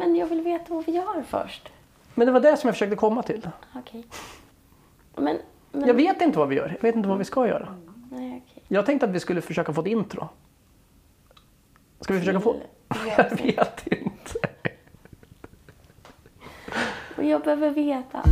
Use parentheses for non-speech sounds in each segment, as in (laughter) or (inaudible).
Men jag vill veta vad vi gör först. Men det var det som jag försökte komma till. Okej. Men, men... Jag vet inte vad vi gör. Jag vet inte vad vi ska göra. Nej, okej. Jag tänkte att vi skulle försöka få ett intro. Ska vi försöka få... (laughs) Jag vet inte. Och jag behöver veta.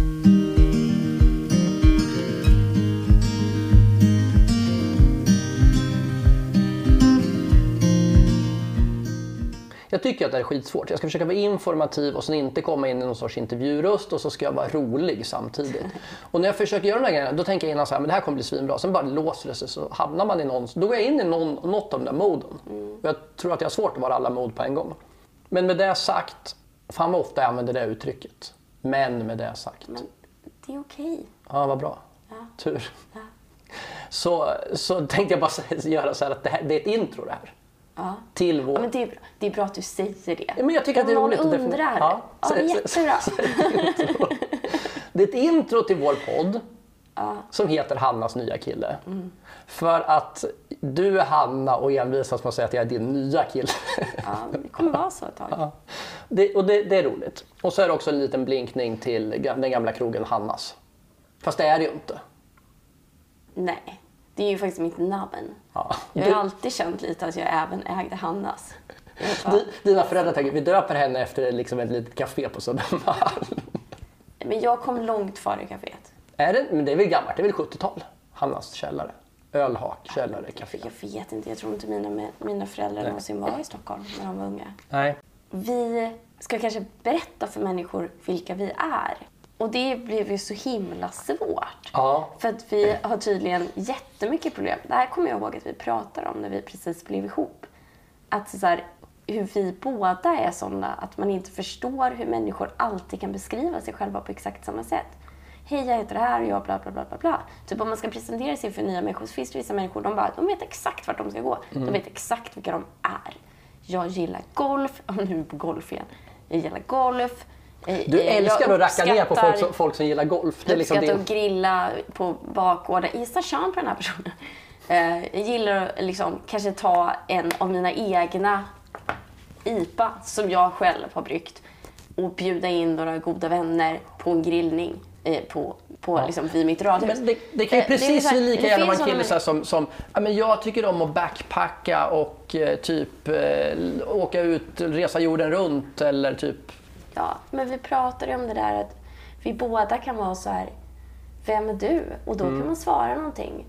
Jag tycker att det är skitsvårt. Jag ska försöka vara informativ och sen inte komma in i någon sorts intervjuröst och så ska jag vara rolig samtidigt. (laughs) Och när jag försöker göra de här grejerna då tänker jag innan så här, men det här kommer bli svinbra. Sen bara låser det sig så hamnar man i någon, då går jag in i någon, något av de där moden. Och jag tror att jag har svårt att vara alla mod på en gång. Men med det sagt, fan vad ofta jag använder det uttrycket. Men med det sagt. Men det är okej. Ja, vad bra. Ja. Tur. Ja. Så, så tänkte jag bara (laughs) göra så här att det, här, det är ett intro det här. Ja. Till vår... Ja, men det, är bra. det är bra att du säger det. Ja, men jag tycker att det är Om någon roligt definiera- undrar. Ja, Ja, det är jättebra. Det är ett intro till vår podd Ja. som heter Hannas nya kille. För att du är Hanna och envisas med att säga att jag är din nya kille. Ja, det kommer vara så ett tag. Ja. det, och det, det är roligt. Och så är det också en liten blinkning till den gamla krogen Hannas. Fast det är det ju inte. Nej, det är ju faktiskt mitt namn. Ja. Jag har alltid känt lite att jag även ägde Hannas. (laughs) Di- Dina föräldrar tänker vi döper henne efter liksom ett litet café på Södermalm. Men jag kom långt före kaféet. Är det, men det är väl gammalt, det är väl 70-tal? Hannas källare. Ölhak, källare, café. Jag vet inte, jag tror inte mina, mina föräldrar någonsin var i Stockholm när de var unga. Nej. Vi ska kanske berätta för människor vilka vi är. Och det blev ju så himla svårt. Ja. För att vi har tydligen jättemycket problem. Det här kommer jag ihåg att vi pratade om när vi precis blev ihop. Att så här, hur vi båda är sådana att man inte förstår hur människor alltid kan beskriva sig själva på exakt samma sätt. Hej, jag heter det här och jag bla bla bla bla bla. Typ om man ska presentera sig för nya människor så finns det vissa människor, de bara, de vet exakt vart de ska gå. Mm. De vet exakt vilka de är. Jag gillar golf, (laughs) nu är vi på golf igen. Jag gillar golf. Eh, Du eh, älskar jag att racka ner på folk som, folk som gillar golf. Det är jag liksom uppskattar att grilla på bakgården. Gissa kön på den här personen. (laughs) Eh, jag gillar att liksom, kanske ta en av mina egna IPA som jag själv har bryggt och bjuda in några goda vänner på en grillning på, på, liksom, vid mitt radhus. Det, det kan ju precis här, lika gärna vara en kille så som, som ja, men jag tycker om att backpacka och eh, typ eh, åka ut, resa jorden runt eller typ Ja, men vi pratade om det där att vi båda kan vara så här, vem är du? Och då Mm. kan man svara någonting.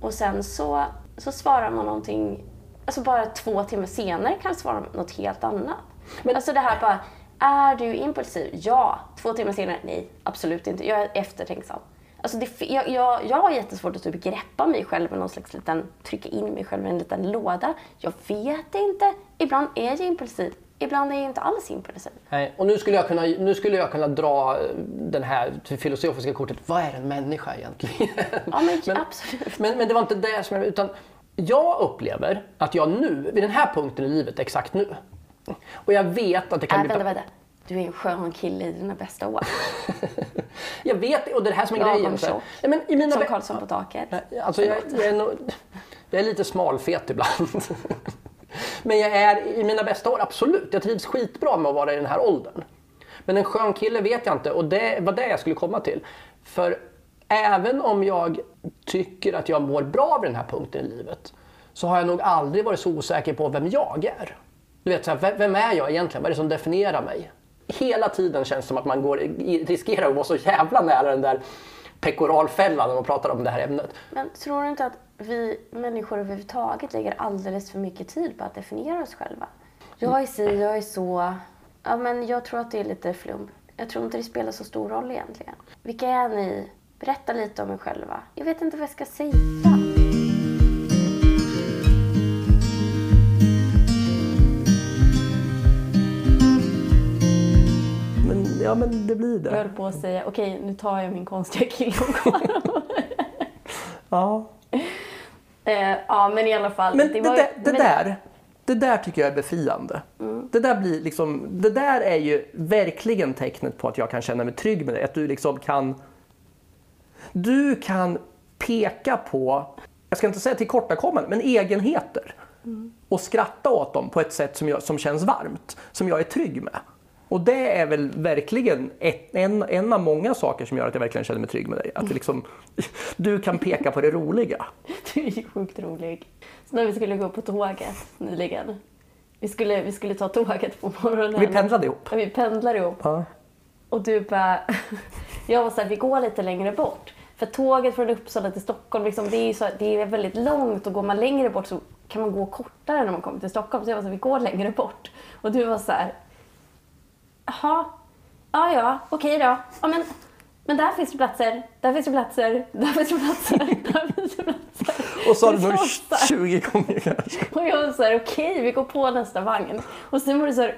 Och sen så, så svarar man någonting, alltså bara två timmar senare kan svara något helt annat. Men- alltså det här bara, är du impulsiv? Ja. Två timmar senare, nej, absolut inte. Jag är eftertänksam. Alltså det, jag, jag, jag har jättesvårt att typ greppa mig själv i någon slags liten, trycka in mig själv i en liten låda. Jag vet inte. Ibland är jag impulsiv. Ibland är jag inte alls impulsiv. Nej, och nu skulle, jag kunna, nu skulle jag kunna dra eh, den här filosofiska kortet. Vad är en människa egentligen? (laughs) Ja, men absolut. Men, men det var inte det som jag... Utan jag upplever att jag nu, vid den här punkten i livet, exakt nu. Och jag vet att det kan Äh, bli... vänta, vänta. Du är en skön kille i dina bästa år. (laughs) Jag vet, och det är det här som är Lagom grejen. tjock. Ja, men i mina Som Karlsson på taket. Alltså jag, jag, är nog, jag är lite smalfet ibland. (laughs) Men jag är i mina bästa år, absolut. Jag trivs skitbra med att vara i den här åldern. Men en skön kille vet jag inte och det var det jag skulle komma till. För även om jag tycker att jag mår bra vid den här punkten i livet så har jag nog aldrig varit så osäker på vem jag är. Du vet, så här, vem- är jag egentligen? Vad är det som definierar mig? Hela tiden känns det som att man går, riskerar att vara så jävla nära den där pekoralfällan när man pratar om det här ämnet. Men tror du inte att vi människor överhuvudtaget lägger alldeles för mycket tid på att definiera oss själva? Jag är si, jag är så. Ja, men jag tror att det är lite flum. Jag tror inte det spelar så stor roll egentligen. Vilka är ni? Berätta lite om er själva. Jag vet inte vad jag ska säga. Ja, men det blir Jag det. höll på att säga, okej nu tar jag min konstiga killomgång. Ja. eh, ja, men i alla fall. Men det, var- där, det, men- där, det där tycker jag är befriande. Det, där blir liksom, det där är ju verkligen tecknet på att jag kan känna mig trygg med dig. Att du liksom kan... Du kan peka på, jag ska inte säga tillkortakommanden, men egenheter. Och skratta åt dem på ett sätt som, jag, som känns varmt. Som jag är trygg med. Och det är väl verkligen ett, en, en av många saker som gör att jag verkligen känner mig trygg med dig. Att liksom, du kan peka på det roliga. (laughs) Du är ju sjukt rolig. Så när vi skulle gå på tåget nyligen. Vi skulle, vi skulle ta tåget på morgonen. Vi pendlade ihop. Ja, vi pendlar ihop. Ja. Och du bara... (laughs) Jag var såhär, vi går lite längre bort. För tåget från Uppsala till Stockholm, liksom, det, är så, det är väldigt långt och går man längre bort så kan man gå kortare när man kommer till Stockholm. Så jag var såhär, vi går längre bort. Och du var så här. Jaha, ja ja, okej då. Ja, men, men där finns det platser, där finns det platser, där finns det platser, (laughs) där finns det platser. Och så har du Det nog var så här. 20 gånger kanske. Och jag var så här, okej, vi går på nästa vagn. Och sen var du så här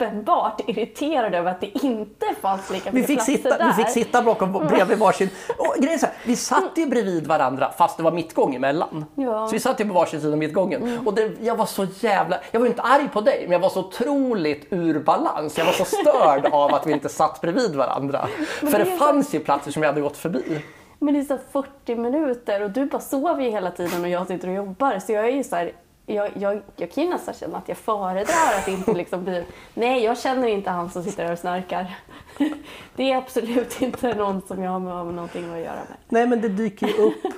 uppenbart irriterad över att det inte fanns lika Vi mycket fick, platser sitta, där. vi fick sitta bakom, bredvid varsin... (laughs) Och grejen så här, vi satt ju bredvid varandra fast det var mittgång emellan. Ja. Så vi satt ju på varsin sida av mittgången. Och det, jag var så jävla... Jag var ju inte arg på dig, men jag var så otroligt ur balans. Jag var så störd (laughs) av att vi inte satt bredvid varandra. För det det är så- fanns ju platser som jag hade gått förbi. Men det är så här 40 minuter och du bara sover ju hela tiden och jag sitter och jobbar. Så jag är ju så här, jag, jag, jag kan ju nästan känna att jag föredrar att inte liksom bli... Nej, jag känner inte han som sitter där och snarkar. (laughs) Det är absolut inte någon som jag har med någonting att göra med. Nej, men det dyker ju upp.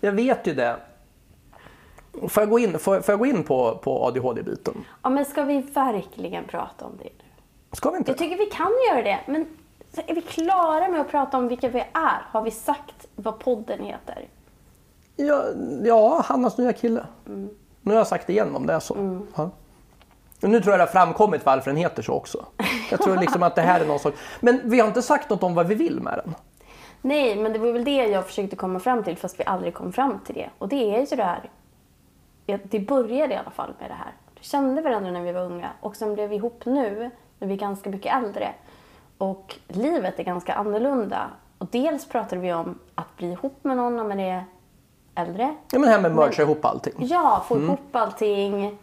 Jag vet ju det. Får jag gå in, får, får jag gå in på, på ADHD-biten? Ja, men ska vi verkligen prata om det nu? Ska vi inte? Jag tycker vi kan göra det, men är vi klara med att prata om vilka vi är? Har vi sagt vad podden heter? Ja, ja Hannas nya kille. Nu har jag sagt igen om det är så. Ja. Men nu tror jag det har framkommit varför den heter så också. Jag tror liksom att det här är någon sorts... Men vi har inte sagt något om vad vi vill med den. Nej, men det var väl det jag försökte komma fram till fast vi aldrig kom fram till det. Och det är ju det här, ja, det började i alla fall med det här. Vi kände varandra när vi var unga och sen blev vi ihop nu när vi är ganska mycket äldre. Och livet är ganska annorlunda. Och dels pratade vi om att bli ihop med någon när man är äldre. Ja, men det här med mergea ihop allting. Ja, få ihop allting.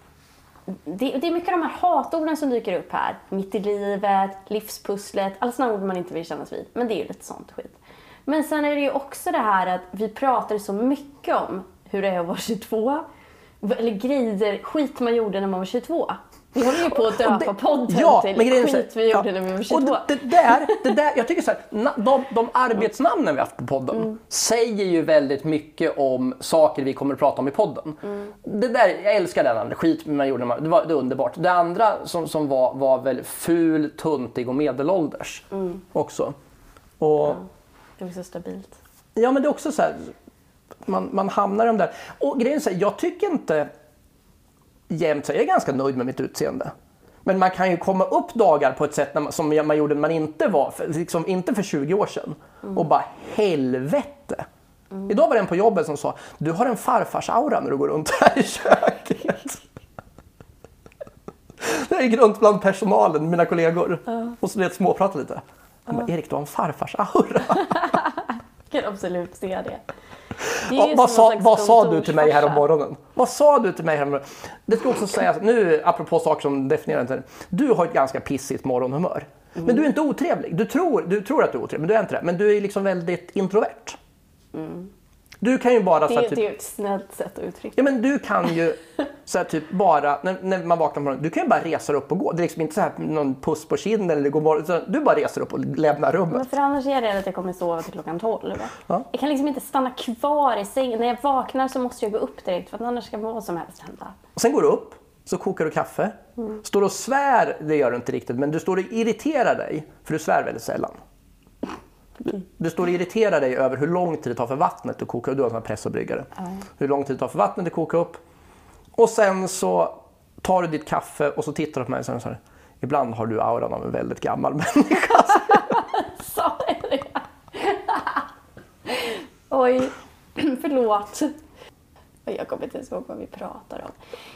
Det, det är mycket av de här hatorden som dyker upp här. Mitt i livet, livspusslet, alla sådana ord man inte vill kännas vid. Men det är ju lite sånt skit. Men sen är det ju också det här att vi pratar så mycket om hur det är att vara 22. Eller grejer, skit man gjorde när man var 22. Vi håller ju på att döpa podden ja, till men grejen skit vi gjorde ja. när vi var Och 22. det, det, där, det där, jag tycker så här, de, de arbetsnamnen vi haft på podden Mm. säger ju väldigt mycket om saker vi kommer att prata om i podden. Mm. Det där, jag älskar den andra, skit man gjorde, det var, det var underbart. Det andra som, som var, var väl ful, tuntig och medelålders Mm. också. Och, Det var så stabilt. Ja, men det är också så här, man, man hamnar i de där. Och grejen är så här, jag tycker inte jämt så här, jag är ganska nöjd med mitt utseende. Men man kan ju komma upp dagar på ett sätt man, som man gjorde när man inte var, liksom, inte för 20 år sedan. Och bara helvete. Idag var det en på jobbet som sa, du har en farfars aura när du går runt här i köket. (laughs) Jag gick runt bland personalen, mina kollegor. Och så lät småprata lite. Han bara, Erik du har en farfars aura. (laughs) Jag kan absolut se det. Vad sa, vad sa du till mig här om morgonen? Vad sa du till mig här om morgonen? Det ska också sägas, nu apropå saker som definierar inte Du har ett ganska pissigt morgonhumör. Men du är inte otrevlig. Du tror, du tror att du är otrevlig, men du är inte det. Men du är liksom väldigt introvert. Du kan ju bara... Så Det, här, är- typ, det är ju ett snällt sätt att uttrycka Ja men du kan ju (laughs) så här, typ bara, när, när man vaknar på morgonen, du kan ju bara resa upp och gå. Det är liksom inte så här någon puss på kinden eller god morgon, utan du bara reser upp och lämnar rummet. Men för annars är jag rädd att jag kommer sova till klockan 12. Ja. Jag kan liksom inte stanna kvar i sängen. När jag vaknar så måste jag gå upp direkt för att annars ska vad som helst hända. Och sen går du upp, så kokar du kaffe. Står och svär, det gör du inte riktigt, men du står och irriterar dig, för du svär väldigt sällan. Du, står och irriterar dig över hur lång tid det tar för vattnet att koka upp. Du har en sån här press och bryggare. Hur lång tid det tar för vattnet att koka upp. Och sen så tar du ditt kaffe och så tittar du på mig och säger. Ibland har du auran av en väldigt gammal (laughs) människa. (laughs) Sa jag det? (laughs) Oj, (clears throat) förlåt. Jag kommer inte ens ihåg vad vi pratar om.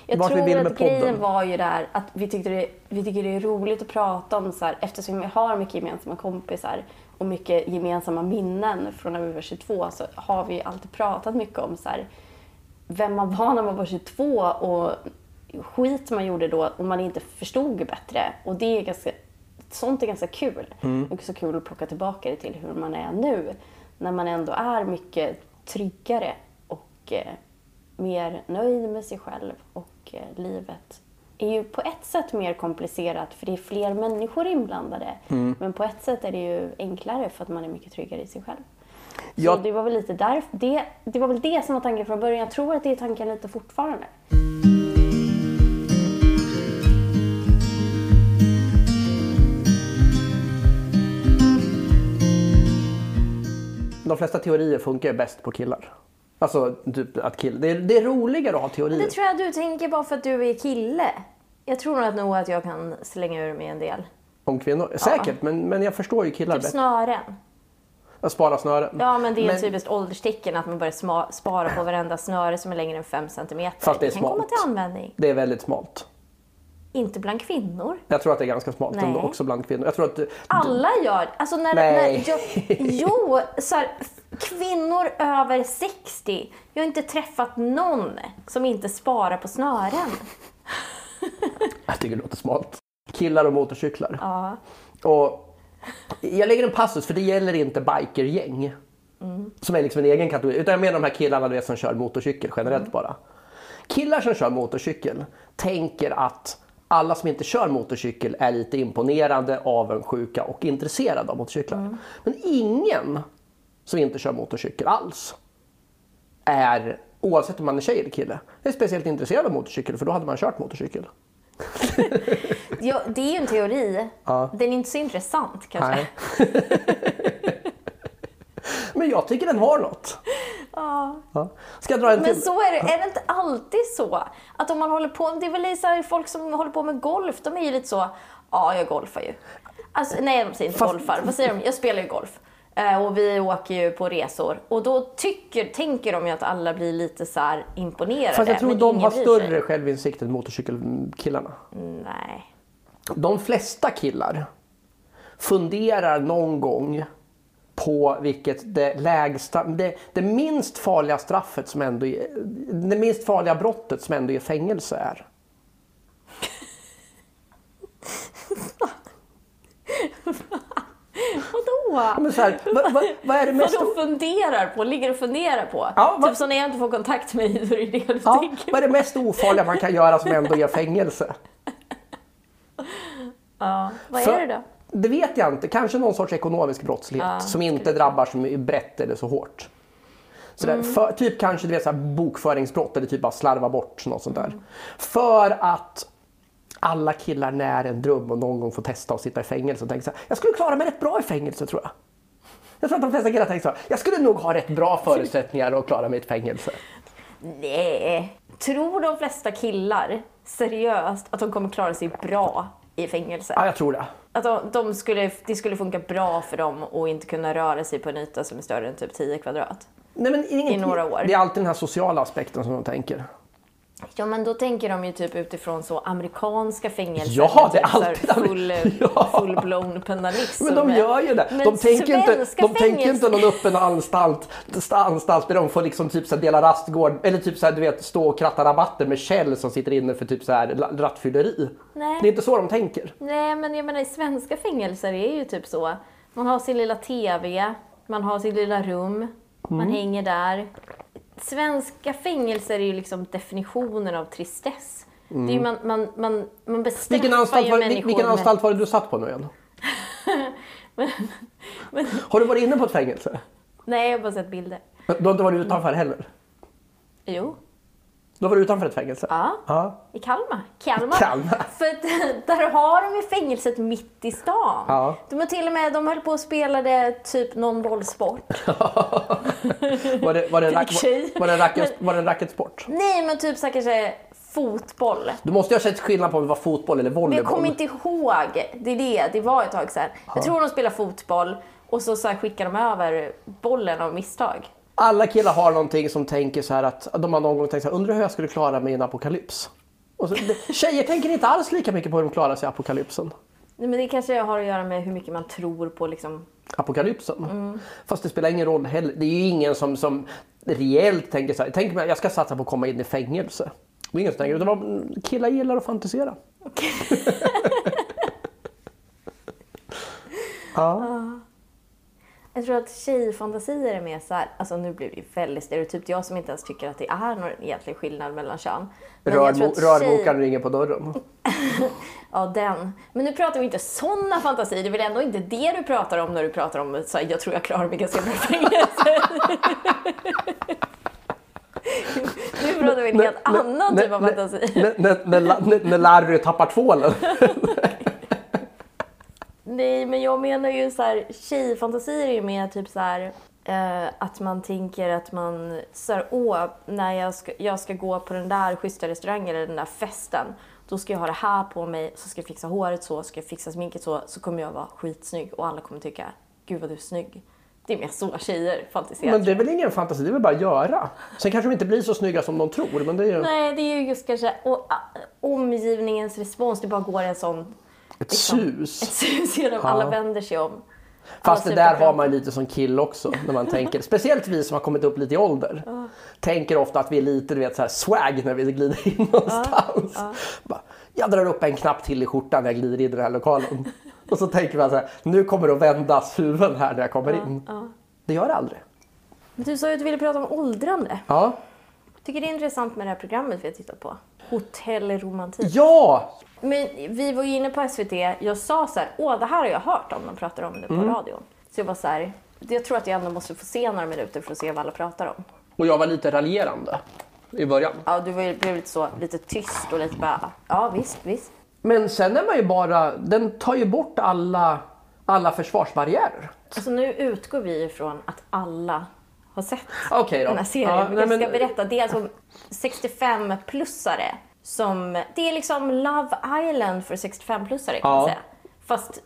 Jag Vart vi tror vill att podden. grejen var ju där att vi, tyckte det, vi tycker det är roligt att prata om så här, eftersom vi har mycket gemensamma kompisar och mycket gemensamma minnen från när vi var 22 så har vi alltid pratat mycket om så här, vem man var när man var 22 och skit man gjorde då och man inte förstod bättre. Och det är ganska, sånt är ganska kul. Mm. Och så kul att plocka tillbaka det till hur man är nu. När man ändå är mycket tryggare och eh, mer nöjd med sig själv och eh, livet är ju på ett sätt mer komplicerat för det är fler människor inblandade. Mm. Men på ett sätt är det ju enklare för att man är mycket tryggare i sig själv. Så Ja. det var väl lite där, det, det var väl det som var tanken från början. Jag tror att det är tanken lite fortfarande. De flesta teorier funkar bäst på killar. Alltså typ att kill... det, är, det är roligare att ha teorier. Det tror jag du tänker bara för att du är kille. Jag tror nog att, nog att jag kan slänga ur mig en del. Om kvinnor. Säkert, men, men jag förstår ju killar Typ bättre. snören. Att spara snören. Ja, men det är Men- ett typiskt ålderstecken att man börjar spara på varenda snöre som är längre än 5 cm. Fast det är kan komma till användning. Det är väldigt smalt. Inte bland kvinnor. Jag tror att det är ganska smalt Nej. ändå också bland kvinnor. Jag tror att Alla gör Alltså när, Nej. när jag, (laughs) Jo, så här, kvinnor över 60. Jag har inte träffat någon som inte sparar på snören. (laughs) jag tycker det låter smalt. Killar och motorcyklar. Ja. Och jag lägger en passus för det gäller inte bikergäng. Som är liksom en egen kategori. Utan jag menar de här killarna du vet, som kör motorcykel generellt bara. Killar som kör motorcykel tänker att alla som inte kör motorcykel är lite imponerande, avundsjuka och intresserade av motorcyklar. Men ingen som inte kör motorcykel alls är, oavsett om man är tjej eller kille, är speciellt intresserad av motorcykel för då hade man kört motorcykel. (laughs) Ja, det är ju en teori. Ja. Den är inte så intressant kanske. (laughs) Men jag tycker den har något. Ja. Ja. Ska jag dra en Men till? så är det, är det inte alltid så? Att om man håller på, det är väl så folk som håller på med golf, de är ju lite så, ja jag golfar ju. Alltså, nej de säger inte Fast- golfar, vad säger de? Jag spelar ju golf. Eh, och vi åker ju på resor. Och då tycker, tänker de ju att alla blir lite så här imponerade. Fast jag tror men de har större självinsikt än motorcykelkillarna. Nej. De flesta killar funderar någon gång på vilket det lägsta, det, det minst farliga straffet som ändå det minst farliga brottet som ändå är fängelse är. (laughs) Vadå? Men så här, vad, vad, vad är det mest... Vadå funderar på? Ligger och funderar på? Ja, vad- Typ som när jag inte får kontakt med dig, då är det det du Ja, tänker vad är det mest ofarliga man kan göra som ändå ger fängelse? (laughs) Ja. Vad För- är det då? Det vet jag inte. Kanske någon sorts ekonomisk brottslighet som inte drabbar så brett eller så hårt. Så där, för, typ kanske du vet, så här, bokföringsbrott eller typ bara slarva bort något sånt där. För att alla killar när en dröm och någon gång får testa att sitta i fängelse och tänker så här, jag skulle klara mig rätt bra i fängelse tror jag. Jag tror att de flesta killar tänker så här, jag skulle nog ha rätt bra förutsättningar att klara mig i ett fängelse. Nej. Tror de flesta killar seriöst att de kommer klara sig bra i fängelse? Ja, jag tror det. Att de, de skulle, det skulle funka bra för dem att inte kunna röra sig på en yta som är större än typ 10 kvadrat? Nej, men inget, I några år. Det är alltid den här sociala aspekten som de tänker. Ja, men då tänker de ju typ utifrån så amerikanska fängelser. Ja, det är typ alltid full, (laughs) Ja. full-blown penalism. Men de gör ju det. Men De tänker inte, de tänker inte någon öppen anstalt, anstalt där de får liksom typ så här dela rastgård eller typ så här, du vet stå och kratta rabatter med Kjell som sitter inne för typ så här rattfylleri. Nej. Det är inte så de tänker. Nej, men jag menar i svenska fängelser är ju typ så. Man har sin lilla TV, man har sitt lilla rum, man Mm. hänger där. Svenska fängelser är ju liksom definitionen av tristess. Det är ju man, man, man, man bestraffar Mm. Vilken anstalt, ju var, människor vilken anstalt var det du satt på nu igen? (laughs) Har du varit inne på ett fängelse? Nej, jag har bara sett bilder. Du har inte varit utanför heller? Jo, Du har varit utanför ett fängelse? ja. Ja. I Kalmar. Kalmar. Kalmar. (laughs) För där har de ju fängelset mitt i stan. Ja. De till och med, de höll på och spelade typ någon bollsport. (laughs) Var det, var det, rack, var, var det en, racket, var det en racketsport? Nej, men typ så kanske fotboll. Du måste ju ha sett skillnad på om det var fotboll eller Men volleyboll. jag kommer inte ihåg. Det är det, det var ett tag sedan. Jag tror de spelar fotboll och så, så här skickar de över bollen av misstag. Alla killar har någonting som tänker så här att de har någon gång tänkt så här, undrar hur jag skulle klara mig i en apokalyps. Och så, tjejer tänker inte alls lika mycket på hur de klarar sig i apokalypsen. Nej, Men det kanske har att göra med hur mycket man tror på liksom... Apokalypsen. Fast det spelar ingen roll heller. Det är ju ingen som, som reellt tänker så här, tänk mig jag ska satsa på att komma in i fängelse. Det är ingen som tänker, utan killar gillar att fantisera. (laughs) Jag tror att tjejfantasier är mer så här, alltså nu blir det ju väldigt stereotypt. Jag som inte ens tycker att det är någon egentlig skillnad mellan kön. Men jag tror Rörmo- att tjej- Rörmokaren ringer på dörren. (laughs) Ja, den. Men nu pratar vi inte sådana fantasier. Det är väl ändå inte det du pratar om när du pratar om så här, jag tror jag klarar mig ganska bra i fängelse. (laughs) nu pratar vi en helt annan typ av fantasi. När Larry tappar tvålen. (laughs) Nej, men jag menar ju så här, tjejfantasier är ju mer typ så här eh, att man tänker att man så här, åh, när jag ska, jag ska gå på den där schyssta restaurangen eller den där festen, då ska jag ha det här på mig, så ska jag fixa håret så, ska jag fixa sminket så, så kommer jag vara skitsnygg och alla kommer tycka, gud vad du är snygg. Det är mer så tjejer fantiserar. Men det är väl ingen fantasi, det är väl bara att göra. Sen kanske de inte blir så snygga som de tror. Men det är ju Nej, det är ju just kanske och, ah, omgivningens respons, det bara går en sån ett liksom, sus. ett sus genom Ja. alla vänder sig om. Fast det där har man lite som kill också. När man tänker, speciellt vi som har kommit upp lite i ålder. Tänker ofta att vi är lite du vet, så här swag när vi glider in någonstans. Bara, jag drar upp en knapp till i skjortan när jag glider in i den här lokalen. Och så tänker man så här, nu kommer det att vändas huvuden här när jag kommer in. Det gör det aldrig. Men Du sa ju att du ville prata om åldrande. Ja. Tycker det är intressant med det här programmet vi har tittat på. Hotellromantik. Ja! Men vi var ju inne på SVT. Jag sa så här, åh det här har jag hört om. De pratar om det på Mm. radion. Så jag var så här, jag tror att jag ändå måste få se några minuter för att se vad alla pratar om. Och jag var lite raljerande i början. Ja, du var ju- blev lite så, lite tyst och lite bara, ja visst, visst. Men sen är man ju bara, den tar ju bort alla, alla försvarsbarriärer. Alltså nu utgår vi ifrån att alla har sett då. den här serien. Ja, nej, men- ska berätta. Det är alltså 65-plussare som... Det är liksom Love Island för 65-plussare kan Ja. man säga. Fast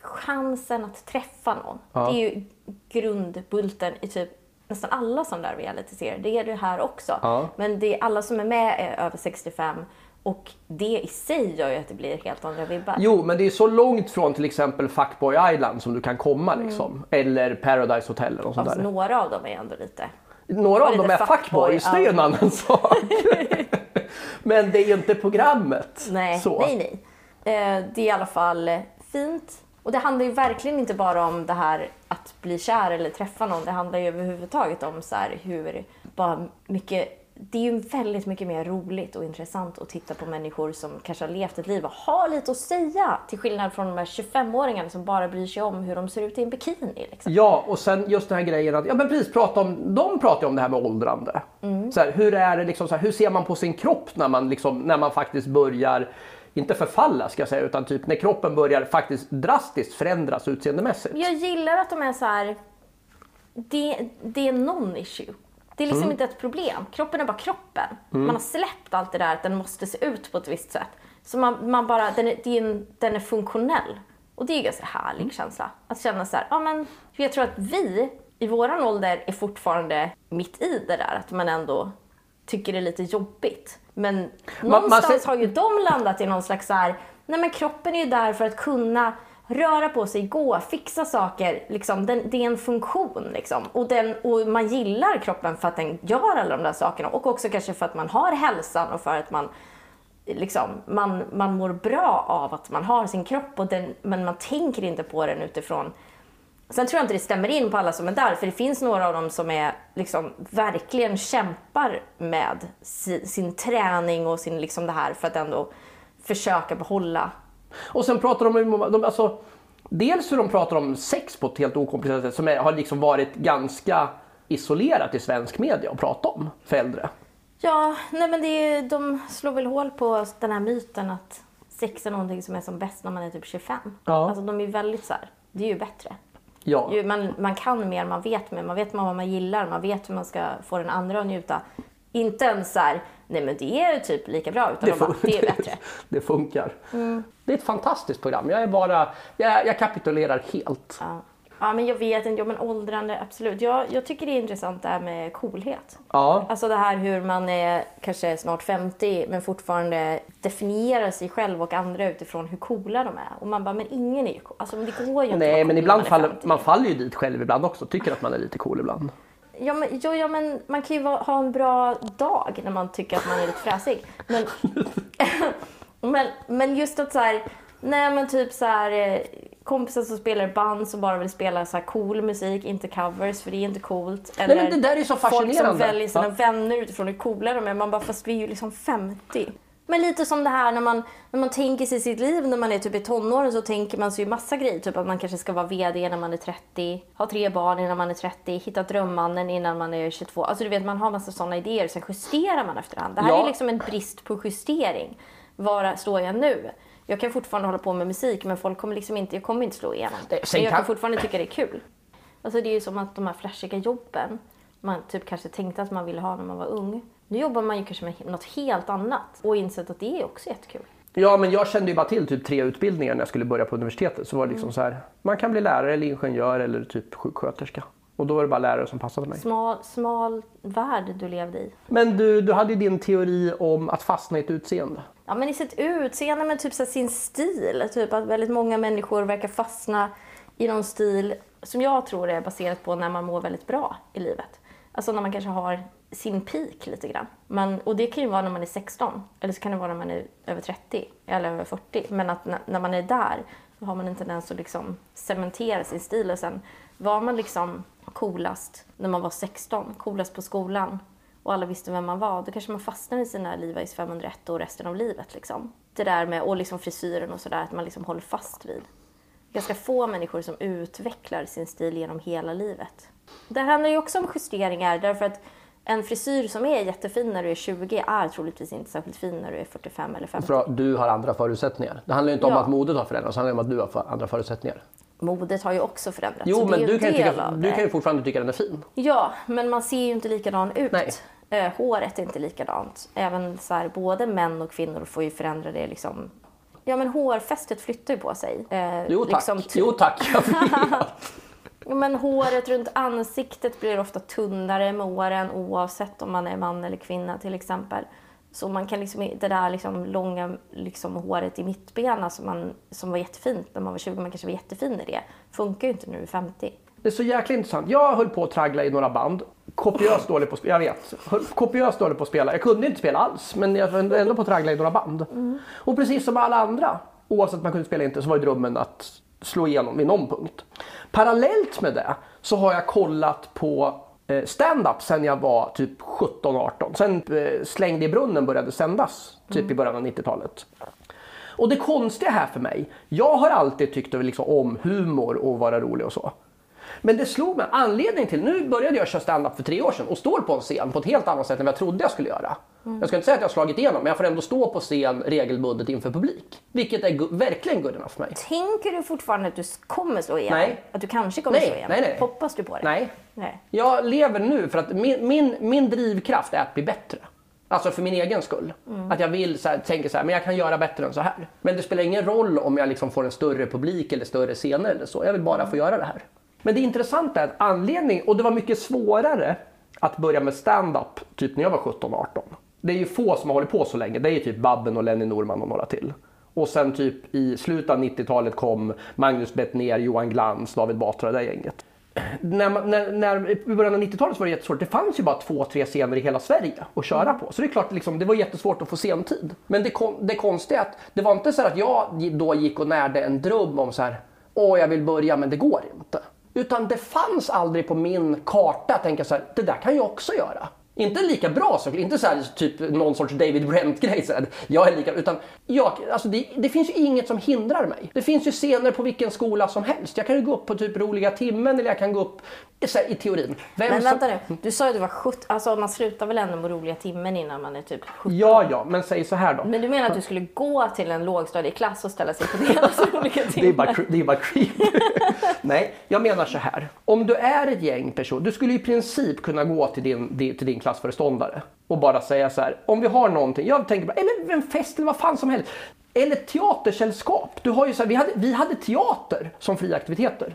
chansen att träffa någon, det är ju grundbulten i typ nästan alla sådana där realityserier. Det är det här också. Ja. Men det är alla som är med är över 65 och det i sig gör ju att det blir helt andra vibbar. Jo, men det är så långt från till exempel Fuckboy Island som du kan komma Mm. liksom. Eller Paradise Hotel eller något sånt där. några av dem är ändå lite... Några av dem är fuckboy, fuckboys, det är ju en annan sak. (laughs) men det är ju inte programmet. Nej, så. nej, nej. Eh, det är i alla fall fint. Och det handlar ju verkligen inte bara om det här att bli kär eller träffa någon. Det handlar ju överhuvudtaget om så hur bara mycket det är ju väldigt mycket mer roligt och intressant att titta på människor som kanske har levt ett liv och har lite att säga. Till skillnad från de här 25-åringarna som bara bryr sig om hur de ser ut i en bikini. Liksom. Ja, och sen just den här grejen att, ja men precis, prata om, de pratar ju om det här med åldrande. Mm. Så här, hur är det liksom, så här, hur ser man på sin kropp när man, liksom, när man faktiskt börjar, inte förfalla ska jag säga, utan typ när kroppen börjar faktiskt drastiskt förändras utseendemässigt. Jag gillar att de är så här. Det, det är non-issue. Det är liksom Mm. inte ett problem. Kroppen är bara kroppen. Man har släppt allt det där att den måste se ut på ett visst sätt. Så man, man bara, den är, det är en, den är funktionell. Och det är en ganska härlig Mm. känsla. Att känna så här, ja men jag tror att vi i våran ålder är fortfarande mitt i det där. Att man ändå tycker det är lite jobbigt. Men man någonstans ser- har ju de landat i någon slags så här, nej men kroppen är ju där för att kunna röra på sig, gå, fixa saker. Liksom. Den, det är en funktion. Liksom. Och, den, och man gillar kroppen för att den gör alla de där sakerna. Och också kanske för att man har hälsan och för att man, liksom, man, man mår bra av att man har sin kropp. Och den, men man tänker inte på den utifrån Sen tror jag inte det stämmer in på alla som är där, för det finns några av dem som är, liksom, verkligen kämpar med si, sin träning och sin, liksom, det här för att ändå försöka behålla. Och sen pratar de om, de, alltså, dels hur de pratar om sex på ett helt okomplicerat sätt som är, har liksom varit ganska isolerat i svensk media att prata om för äldre. Ja, nej men det är, de slår väl hål på den här myten att sex är någonting som är som bäst när man är typ 25. Ja. Alltså de är väldigt så här, det är ju bättre. Ja. Man, man kan mer, man vet mer, man vet vad man gillar, man vet hur man ska få den andra att njuta. Inte ens så här, nej men det är typ lika bra, utan de bara, det är (laughs) bättre. Mm. det funkar. Det är ett fantastiskt program. Jag är bara, jag, jag kapitulerar helt. Ja. ja, men jag vet inte, ja, men åldrande, absolut. Jag, jag tycker det är intressant det här med coolhet. Ja. Alltså det här hur man är kanske snart 50 men fortfarande definierar sig själv och andra utifrån hur coola de är. Och man bara, men ingen är ju cool. Alltså det går ju inte Nej, men ibland är faller 50. man faller ju dit själv ibland också. Tycker att man är lite cool ibland. Ja men, jo, ja, men man kan ju ha en bra dag när man tycker att man är lite fräsig. Men, (laughs) men, men just att så här, nej men typ så här, eh, kompisar som spelar band som bara vill spela så cool musik, inte covers för det är inte coolt. Nej, men det där är så folk som fascinerande. väljer sina Ja. vänner utifrån hur coola de är. Man bara, fast vi är ju liksom 50. Men lite som det här när man, när man tänker sig sitt liv när man är typ i tonåren så tänker man sig ju massa grejer. Typ att man kanske ska vara VD när man är 30, ha tre barn innan man är 30, hitta drömmannen innan man är 22. Alltså du vet man har massa sådana idéer sen justerar man efterhand. Det här Ja. är liksom en brist på justering. Var står jag nu? Jag kan fortfarande hålla på med musik men folk kommer liksom inte, jag kommer inte slå igenom. Men jag kan- kan fortfarande tycka det är kul. Alltså det är ju som att de här flashiga jobben man typ kanske tänkte att man ville ha när man var ung. Nu jobbar man ju kanske med något helt annat och insett att det är också jättekul. Ja, men jag kände ju bara till typ tre utbildningar när jag skulle börja på universitetet. Så var det Mm. liksom så här, man kan bli lärare eller ingenjör eller typ sjuksköterska. Och då var det bara lärare som passade mig. Smal, smal värld du levde i. Men du, du hade ju din teori om att fastna i ett utseende. Ja men i sitt utseende men typ så sin stil. Typ att väldigt många människor verkar fastna i någon stil som jag tror är baserat på när man mår väldigt bra i livet. Alltså när man kanske har sin peak lite grann. Man, och det kan ju vara när man är 16 eller så kan det vara när man är över 30 eller över 40. Men att när, när man är där så har man en tendens att liksom cementera sin stil och sen var man liksom coolast när man var 16, coolast på skolan och alla visste vem man var, då kanske man fastnar i sina Levi's 501 och resten av livet. Liksom. Det där med, och liksom frisyren och sådär, att man liksom håller fast vid. Ganska få människor som utvecklar sin stil genom hela livet. Det handlar ju också om justeringar, därför att en frisyr som är jättefin när du är 20 är troligtvis inte särskilt fin när du är 45 eller 50. För att du har andra förutsättningar. Det handlar ju inte om Ja. att modet har förändrats, det handlar om att du har andra förutsättningar. Modet har ju också förändrats. Jo, men du kan, tycka, du kan ju fortfarande tycka den är fin. Ja, men man ser ju inte likadan ut. Nej. Eh, håret är inte likadant. Även så här, både män och kvinnor får ju förändra det liksom. Ja, men hårfästet flyttar ju på sig. Eh, Jo tack, liksom jo tack. (laughs) Jag vet. Men håret runt ansiktet blir ofta tunnare med åren oavsett om man är man eller kvinna till exempel. Så man kan liksom, det där liksom långa liksom håret i mittbena som, man, som var jättefint när man var 20, man kanske var jättefin i det, funkar ju inte du är 50. Det är så jäkla intressant. Jag höll på att traggla i några band. Kopiöst dålig på att spela. Jag vet. Höll- Kopiöst dålig på att spela. Jag kunde inte spela alls. Men jag var ändå på att traggla i några band. Och precis som alla andra, oavsett om man kunde spela inte, så var ju drömmen att slå igenom vid någon punkt. Parallellt med det så har jag kollat på eh, stand-up sen jag var typ 17-18. Sen eh, Slängde i brunnen började sändas typ i början av 90-talet. Och det konstiga här för mig, jag har alltid tyckt liksom om humor och vara rolig och så. Men det slog mig, anledningen till, nu började jag köra stand-up för tre år sedan och står på en scen på ett helt annat sätt än vad jag trodde jag skulle göra. Jag ska inte säga att jag har slagit igenom, men jag får ändå stå på scen regelbundet inför publik. Vilket är gu- verkligen good enough för mig. Tänker du fortfarande att du kommer slå igenom? Nej. Att du kanske kommer Nej, slå igenom? nej, nej. Hoppas du på det? Nej. nej. Jag lever nu för att min, min, min drivkraft är att bli bättre. Alltså för min egen skull. Att jag vill så här, tänker så här, men jag kan göra bättre än så här. Men det spelar ingen roll om jag liksom får en större publik eller större scener eller så. Jag vill bara få göra det här. Men det intressanta är att anledningen... och det var mycket svårare att börja med stand-up typ när jag var 17-18. Det är ju få som har hållit på så länge. Det är ju typ Babben och Lenny Norman och några till. Och sen typ i slutet av 90-talet kom Magnus Bettner, Johan Glans, David Batra, det där gänget när, man- när, när, I början av 90-talet var det jättesvårt. Det fanns ju bara två, tre scener i hela Sverige att köra på. Så det är klart, liksom, det var jättesvårt att få sentid. Men det, kon, det konstiga är att det var inte så att jag då gick och närde en dröm om så här, åh jag vill börja men det går inte. Utan det fanns aldrig på min karta att tänka så här, det där kan jag också göra. Inte lika bra såklart, inte så här, typ någon sorts David Brent-grej. Jag är lika, utan jag, alltså det, det finns ju inget som hindrar mig. Det finns ju scener på vilken skola som helst. Jag kan ju gå upp på typ roliga timmen eller jag kan gå upp så här, i teorin. Vem Men som- vänta nu, du sa ju att du var 17, alltså man slutar väl ändå med roliga timmen innan man är typ 17? Ja, ja, men säg så här då. Men du menar att du skulle gå till en lågstadieklass och ställa sig på deras (laughs) olika timmar? Det är bara, det är bara creep. (laughs) Nej, jag menar så här. Om du är ett gäng personer, du skulle i princip kunna gå till din, di- till din klassföreståndare och bara säga så här. Om vi har någonting, jag tänker bara, eller en fest eller vad fan som helst. Eller teatersällskap. Du har ju så här, vi, hade, vi hade teater som fria aktiviteter.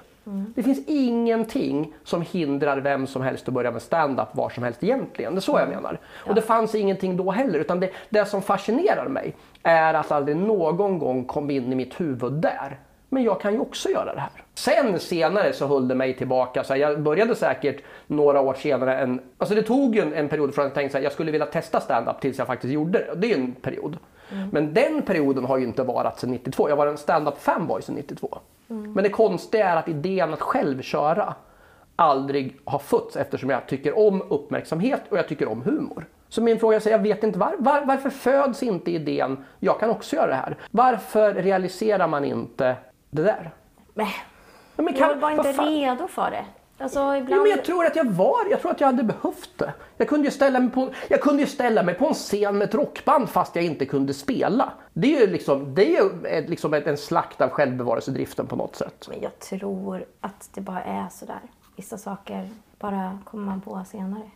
Det finns ingenting som hindrar vem som helst att börja med stand-up var som helst egentligen. Det är så jag menar. Och det fanns ingenting då heller. Utan det, det som fascinerar mig är att aldrig någon gång kom in i mitt huvud där. Men jag kan ju också göra det här. Sen senare så höll det mig tillbaka. Så jag började säkert några år senare. En, alltså det tog ju en, en period från att jag tänkte att jag skulle vilja testa stand-up tills jag faktiskt gjorde det. Det är ju en period. Men den perioden har ju inte varit sedan 92. Jag var en stand-up fanboy sedan 92. Men det konstiga är att idén att själv köra aldrig har fötts eftersom jag tycker om uppmärksamhet och jag tycker om humor. Så min fråga är, jag vet inte var, var, varför föds inte idén, jag kan också göra det här. Varför realiserar man inte det där? Ja, men jag var inte fan- redo för det. Alltså ibland... men jag tror att jag var, jag tror att jag hade behövt det. Jag kunde ju ställa mig på, jag kunde ju ställa mig på en scen med ett rockband fast jag inte kunde spela. Det är ju liksom, det är liksom en slakt av självbevarelsedriften på något sätt. Men jag tror att det bara är sådär. Vissa saker bara kommer man på senare.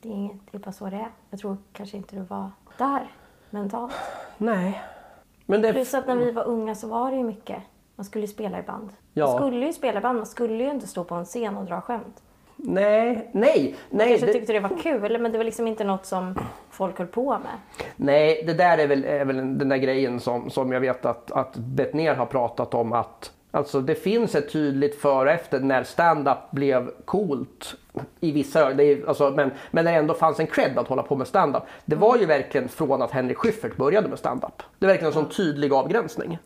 Det är, inget, det är bara så det är. Jag tror kanske inte du var där mentalt. Nej. Men det, Plus att när vi var unga så var det ju mycket. Man skulle ju spela i band. Ja. Man skulle ju spela i band. Man skulle ju inte stå på en scen och dra skämt. nej, nej, nej. Kanske Det, tyckte det var kul, men det var liksom inte något som folk höll på med. nej, det där är väl, är väl den där grejen som, som jag vet att, att Bettner har pratat om att Alltså det finns ett tydligt före och efter när stand-up blev coolt i vissa. Det är, alltså, men, men det ändå fanns en cred att hålla på med stand-up. Det var ju verkligen från att Henrik Schyffert började med stand-up. Det är verkligen en sån tydlig avgränsning.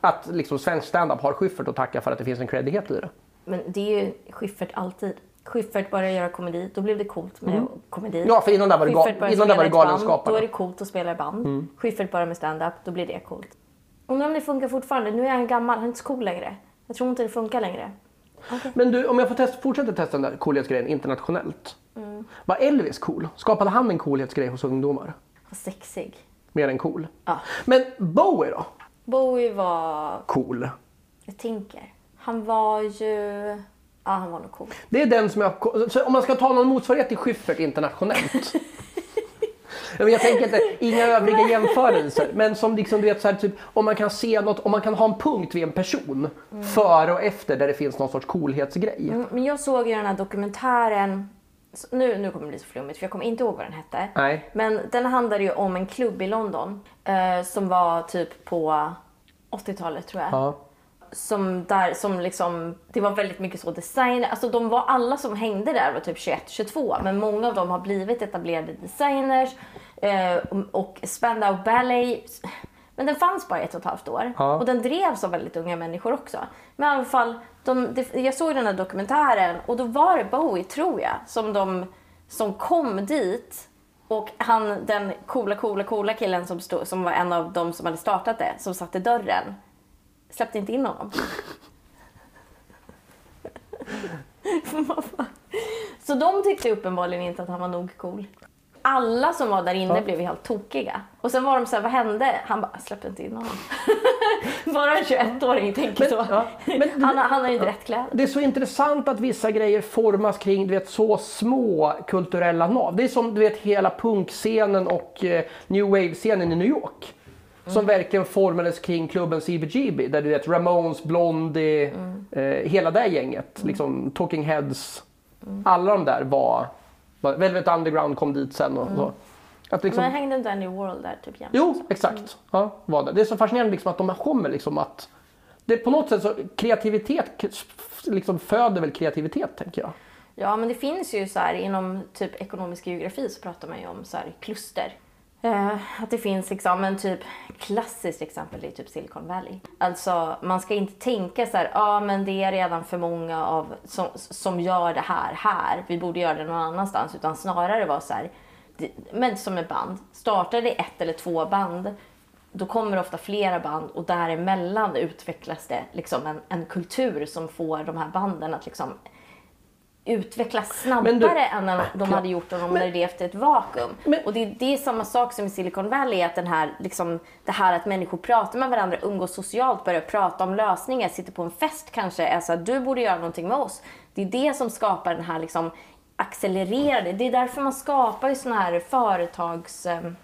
Att liksom svensk stand-up har Schyffert att tacka för att det finns en creddighet i det. Men det är ju Schyffert alltid. Schyffert började göra komedi, då blev det coolt med komedi. Mm. Ja, för innan det var det ga- började innan det var det Galenskaparna. Då är det coolt att spela i band. Schyffert börjar med stand-up, då blir det coolt. Undrar om det funkar fortfarande. Nu är han gammal, han är inte så cool längre. Jag tror inte det funkar längre. Men du, om jag får test, fortsätta testa den där coolhetsgrejen internationellt. Mm. Var Elvis cool? Skapade han en coolhetsgrej hos ungdomar? Vad sexig. Mer än cool? Ja. Men Bowie då? Bowie var... Cool. Jag tänker. Han var ju... Ja, han var nog cool. Det är den som jag... Så om man ska ta någon motsvarighet till Schyffert internationellt. (laughs) Jag tänker inte, inga (laughs) övriga jämförelser. Men som liksom, du vet, så här, typ, om man kan se något, om man kan ha en punkt vid en person. Före och efter där det finns någon sorts coolhetsgrej. Mm, Men jag såg ju den här dokumentären... Nu, nu kommer det bli så flummigt för jag kommer inte ihåg vad den hette. Nej. Men den handlade ju om en klubb i London eh, som var typ på 80-talet tror jag. Ja. Som där, som liksom, det var väldigt mycket så designer, alltså de var alla som hängde där var typ 21-22 men många av dem har blivit etablerade designers eh, och- Spandau Ballet. Men den fanns bara ett och ett halvt år Ja. och den drevs av väldigt unga människor också. Men i alla fall, de, det, jag såg den här dokumentären och då var det Bowie, tror jag, som, de, som kom dit och han, den coola, coola, coola killen som, stod, som var en av dem som hade startat det, som satt i dörren, släppte inte in honom. Så de tyckte uppenbarligen inte att han var nog cool. Alla som var där inne blev ju helt tokiga. Och sen var de så här, vad hände? Han bara, "Jag släppte inte in honom. (laughs) Bara en 21-åring tänker så. ja, men- (laughs) han, han har ju inte rätt kläder. Det är så intressant att vissa grejer formas kring du vet, så små kulturella nav. Det är som du vet hela punkscenen och eh, new wave-scenen i New York. Som verkligen formades kring klubben CBGB. Där du vet Ramones, Blondie, eh, hela det gänget. Liksom, Talking Heads. Alla de där var, var... Velvet Underground kom dit sen och så. Att liksom, Men hängde inte Andy Warhol där typ jämt? Jo, exakt. Ja, var det. det är så fascinerande liksom att de kommer liksom att... Det, på något sätt så kreativitet liksom föder väl kreativitet tänker jag. Ja, men det finns ju så här inom typ ekonomisk geografi så pratar man ju om så här kluster. Eh, att det finns liksom en typ klassiskt exempel är typ Silicon Valley. Alltså man ska inte tänka så här, ja ah, men det är redan för många av som, som gör det här här. Vi borde göra det någon annanstans. Utan snarare vara så här, det, men som ett band. Startar det ett eller två band då kommer det ofta flera band och däremellan utvecklas det liksom en, en kultur som får de här banden att liksom utvecklas snabbare Men du- än de hade gjort om de hade levt i ett vakuum. Men- och det, det är samma sak som i Silicon Valley, att den här, liksom, det här att människor pratar med varandra, umgås socialt, börjar prata om lösningar, sitter på en fest kanske, är så att du borde göra någonting med oss. Det är det som skapar den här liksom, accelererade, det är därför man skapar ju såna här företags... ehm,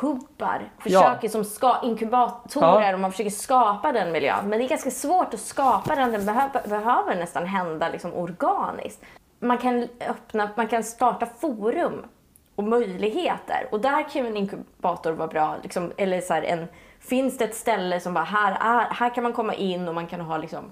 hubbar, försöker som ska, inkubatorer Ja. och man försöker skapa den miljön. Men det är ganska svårt att skapa den, den behöver, behöver nästan hända liksom organiskt. Man kan, öppna, man kan starta forum och möjligheter och där kan en inkubator vara bra. Liksom, eller så här, en, finns det ett ställe som bara här, är, här kan man komma in och man kan ha liksom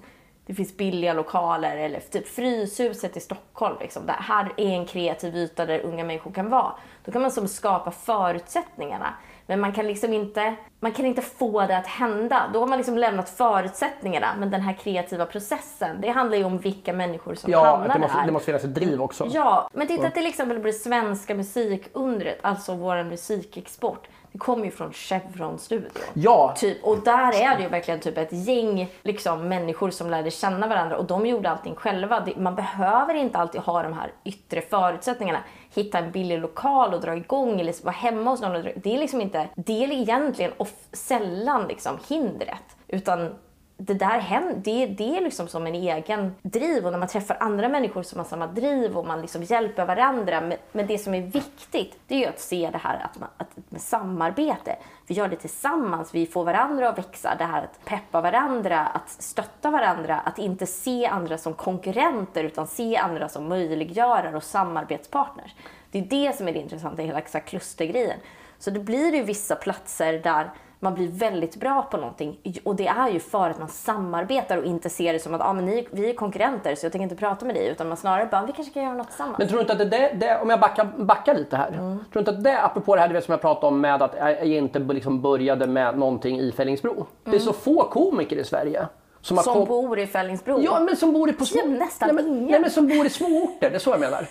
det finns billiga lokaler eller typ Fryshuset i Stockholm. Liksom, där här är en kreativ yta där unga människor kan vara. Då kan man som skapa förutsättningarna. Men man kan liksom inte, man kan inte få det att hända. Då har man liksom lämnat förutsättningarna. Men den här kreativa processen, det handlar ju om vilka människor som Ja, hamnar det måste, där. det måste finnas ett driv också. Ja, men titta till exempel på det svenska musikundret, alltså vår musikexport. Det kommer ju från Chevron-studion. Ja. Typ, och där är det ju verkligen typ ett gäng liksom, människor som lärde känna varandra och de gjorde allting själva. Man behöver inte alltid ha de här yttre förutsättningarna. Hitta en billig lokal och dra igång eller vara hemma hos någon. och dra- Det är liksom inte, det är egentligen of, sällan liksom hindret. Utan det där händer, det, det är liksom som en egen driv och när man träffar andra människor som har samma driv och man liksom hjälper varandra. Men, men det som är viktigt, det är ju att se det här att man, att, med samarbete. Vi gör det tillsammans, vi får varandra att växa. Det här att peppa varandra, att stötta varandra, att inte se andra som konkurrenter utan se andra som möjliggörare och samarbetspartners. Det är det som är det intressanta i hela klustergrejen. Så det blir ju vissa platser där man blir väldigt bra på någonting. Och det är ju för att man samarbetar och inte ser det som att ah, men ni, vi är konkurrenter så jag tänker inte prata med dig. Utan man snarare bara, vi kanske kan göra något tillsammans. Men tror du inte att det, det, det om jag backar, backar lite här. Mm. Tror du inte att det, apropå det här du vet, som jag pratade om med att jag inte liksom började med någonting i Fällingsbro. Det är så få komiker i Sverige. Som, Mm. som kom- bor i Fällingsbro. Ja, men som bor i på små... Ja, nästan nej, men, ingen. nej, men som bor i små orter, det är så jag menar.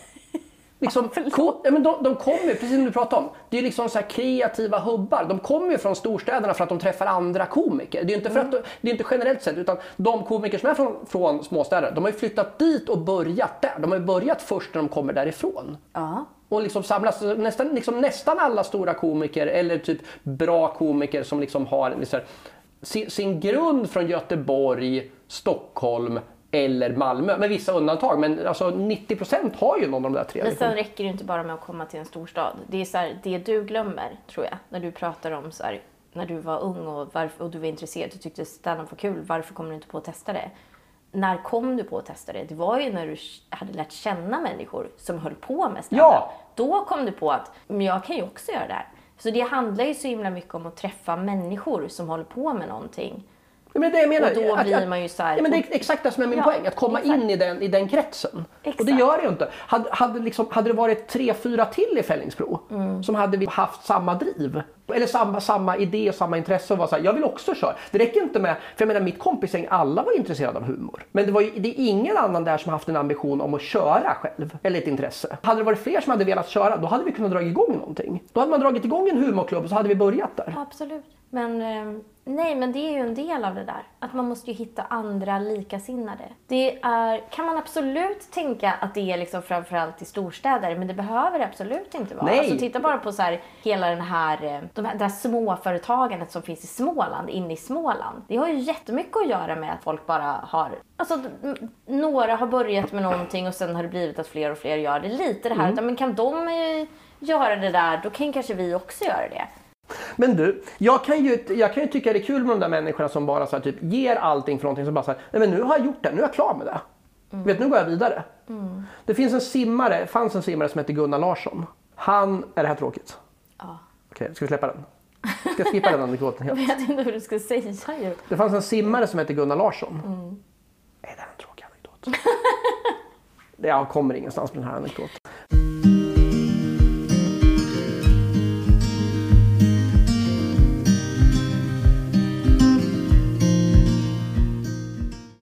Liksom, ko, ja, men de, de kommer ju, precis som du pratade om, det är ju liksom så här kreativa hubbar. De kommer ju från storstäderna för att de träffar andra komiker. Det är ju inte, för Mm. att, de- det är inte generellt sett, utan de komiker som är från, från småstäder, de har ju flyttat dit och börjat där. De har ju börjat först när de kommer därifrån. Ja. Och liksom samlas, nästan, liksom nästan alla stora komiker eller typ bra komiker som liksom har liksom, sin, sin grund från Göteborg, Stockholm eller Malmö. Med vissa undantag, men alltså 90% har ju någon av de där tre. Men liksom. sen räcker det inte bara med att komma till en storstad. Det är så här, det du glömmer, tror jag, när du pratar om så här, när du var ung och, varför, och du var intresserad, du tyckte standup var kul, varför kommer du inte på att testa det? När kom du på att testa det? Det var ju när du hade lärt känna människor som höll på med standup. Ja. Då kom du på att, men jag kan ju också göra det här. Så det handlar ju så himla mycket om att träffa människor som håller på med någonting. Ja, men det jag menar, Och då att- blir att- man ju så här- Ja, men det är exakt det som är min Ja, poäng, att komma exakt. in i den, i den kretsen. Exakt. Och det gör det ju inte. Hade, hade, liksom, hade det varit tre, fyra till i Fällingsbro Mm. som hade vi haft samma driv, eller samma, samma idé och samma intresse och var så här, jag vill också köra. Det räcker inte med, för jag menar mitt kompisgäng, alla var intresserade av humor. Men det, var ju, det är ingen annan där som haft en ambition om att köra själv, eller ett intresse. Hade det varit fler som hade velat köra, då hade vi kunnat dra igång någonting. Då hade man dragit igång en humorklubb och så hade vi börjat där. Absolut. Men eh, nej, men det är ju en del av det där. Att man måste ju hitta andra likasinnade. Det är, kan man absolut tänka att det är liksom framförallt i storstäder, men det behöver det absolut inte vara. Nej. Alltså titta bara på så här, hela den här, eh, de här, det här småföretagandet som finns i Småland, inne i Småland. Det har ju jättemycket att göra med att folk bara har, alltså några har börjat med någonting och sen har det blivit att fler och fler gör det. Lite det här, Mm. men kan de eh, göra det där, då kan kanske vi också göra det. Men du, jag kan, ju, jag kan ju tycka det är kul med de där människorna som bara så här, typ, ger allting för någonting som bara säger nej men nu har jag gjort det, nu är jag klar med det. Vet, nu går jag vidare. Det finns en simmare, fanns en simmare som heter Gunnar Larsson. Han, är det här tråkigt? Ja. Okej, ska vi släppa den? Ska jag skippa den anekdoten helt? (laughs) Jag vet inte hur du ska säga ju. Det fanns en simmare som hette Gunnar Larsson. Är det här en tråkig anekdot? (laughs) Det jag kommer ingenstans med den här anekdoten.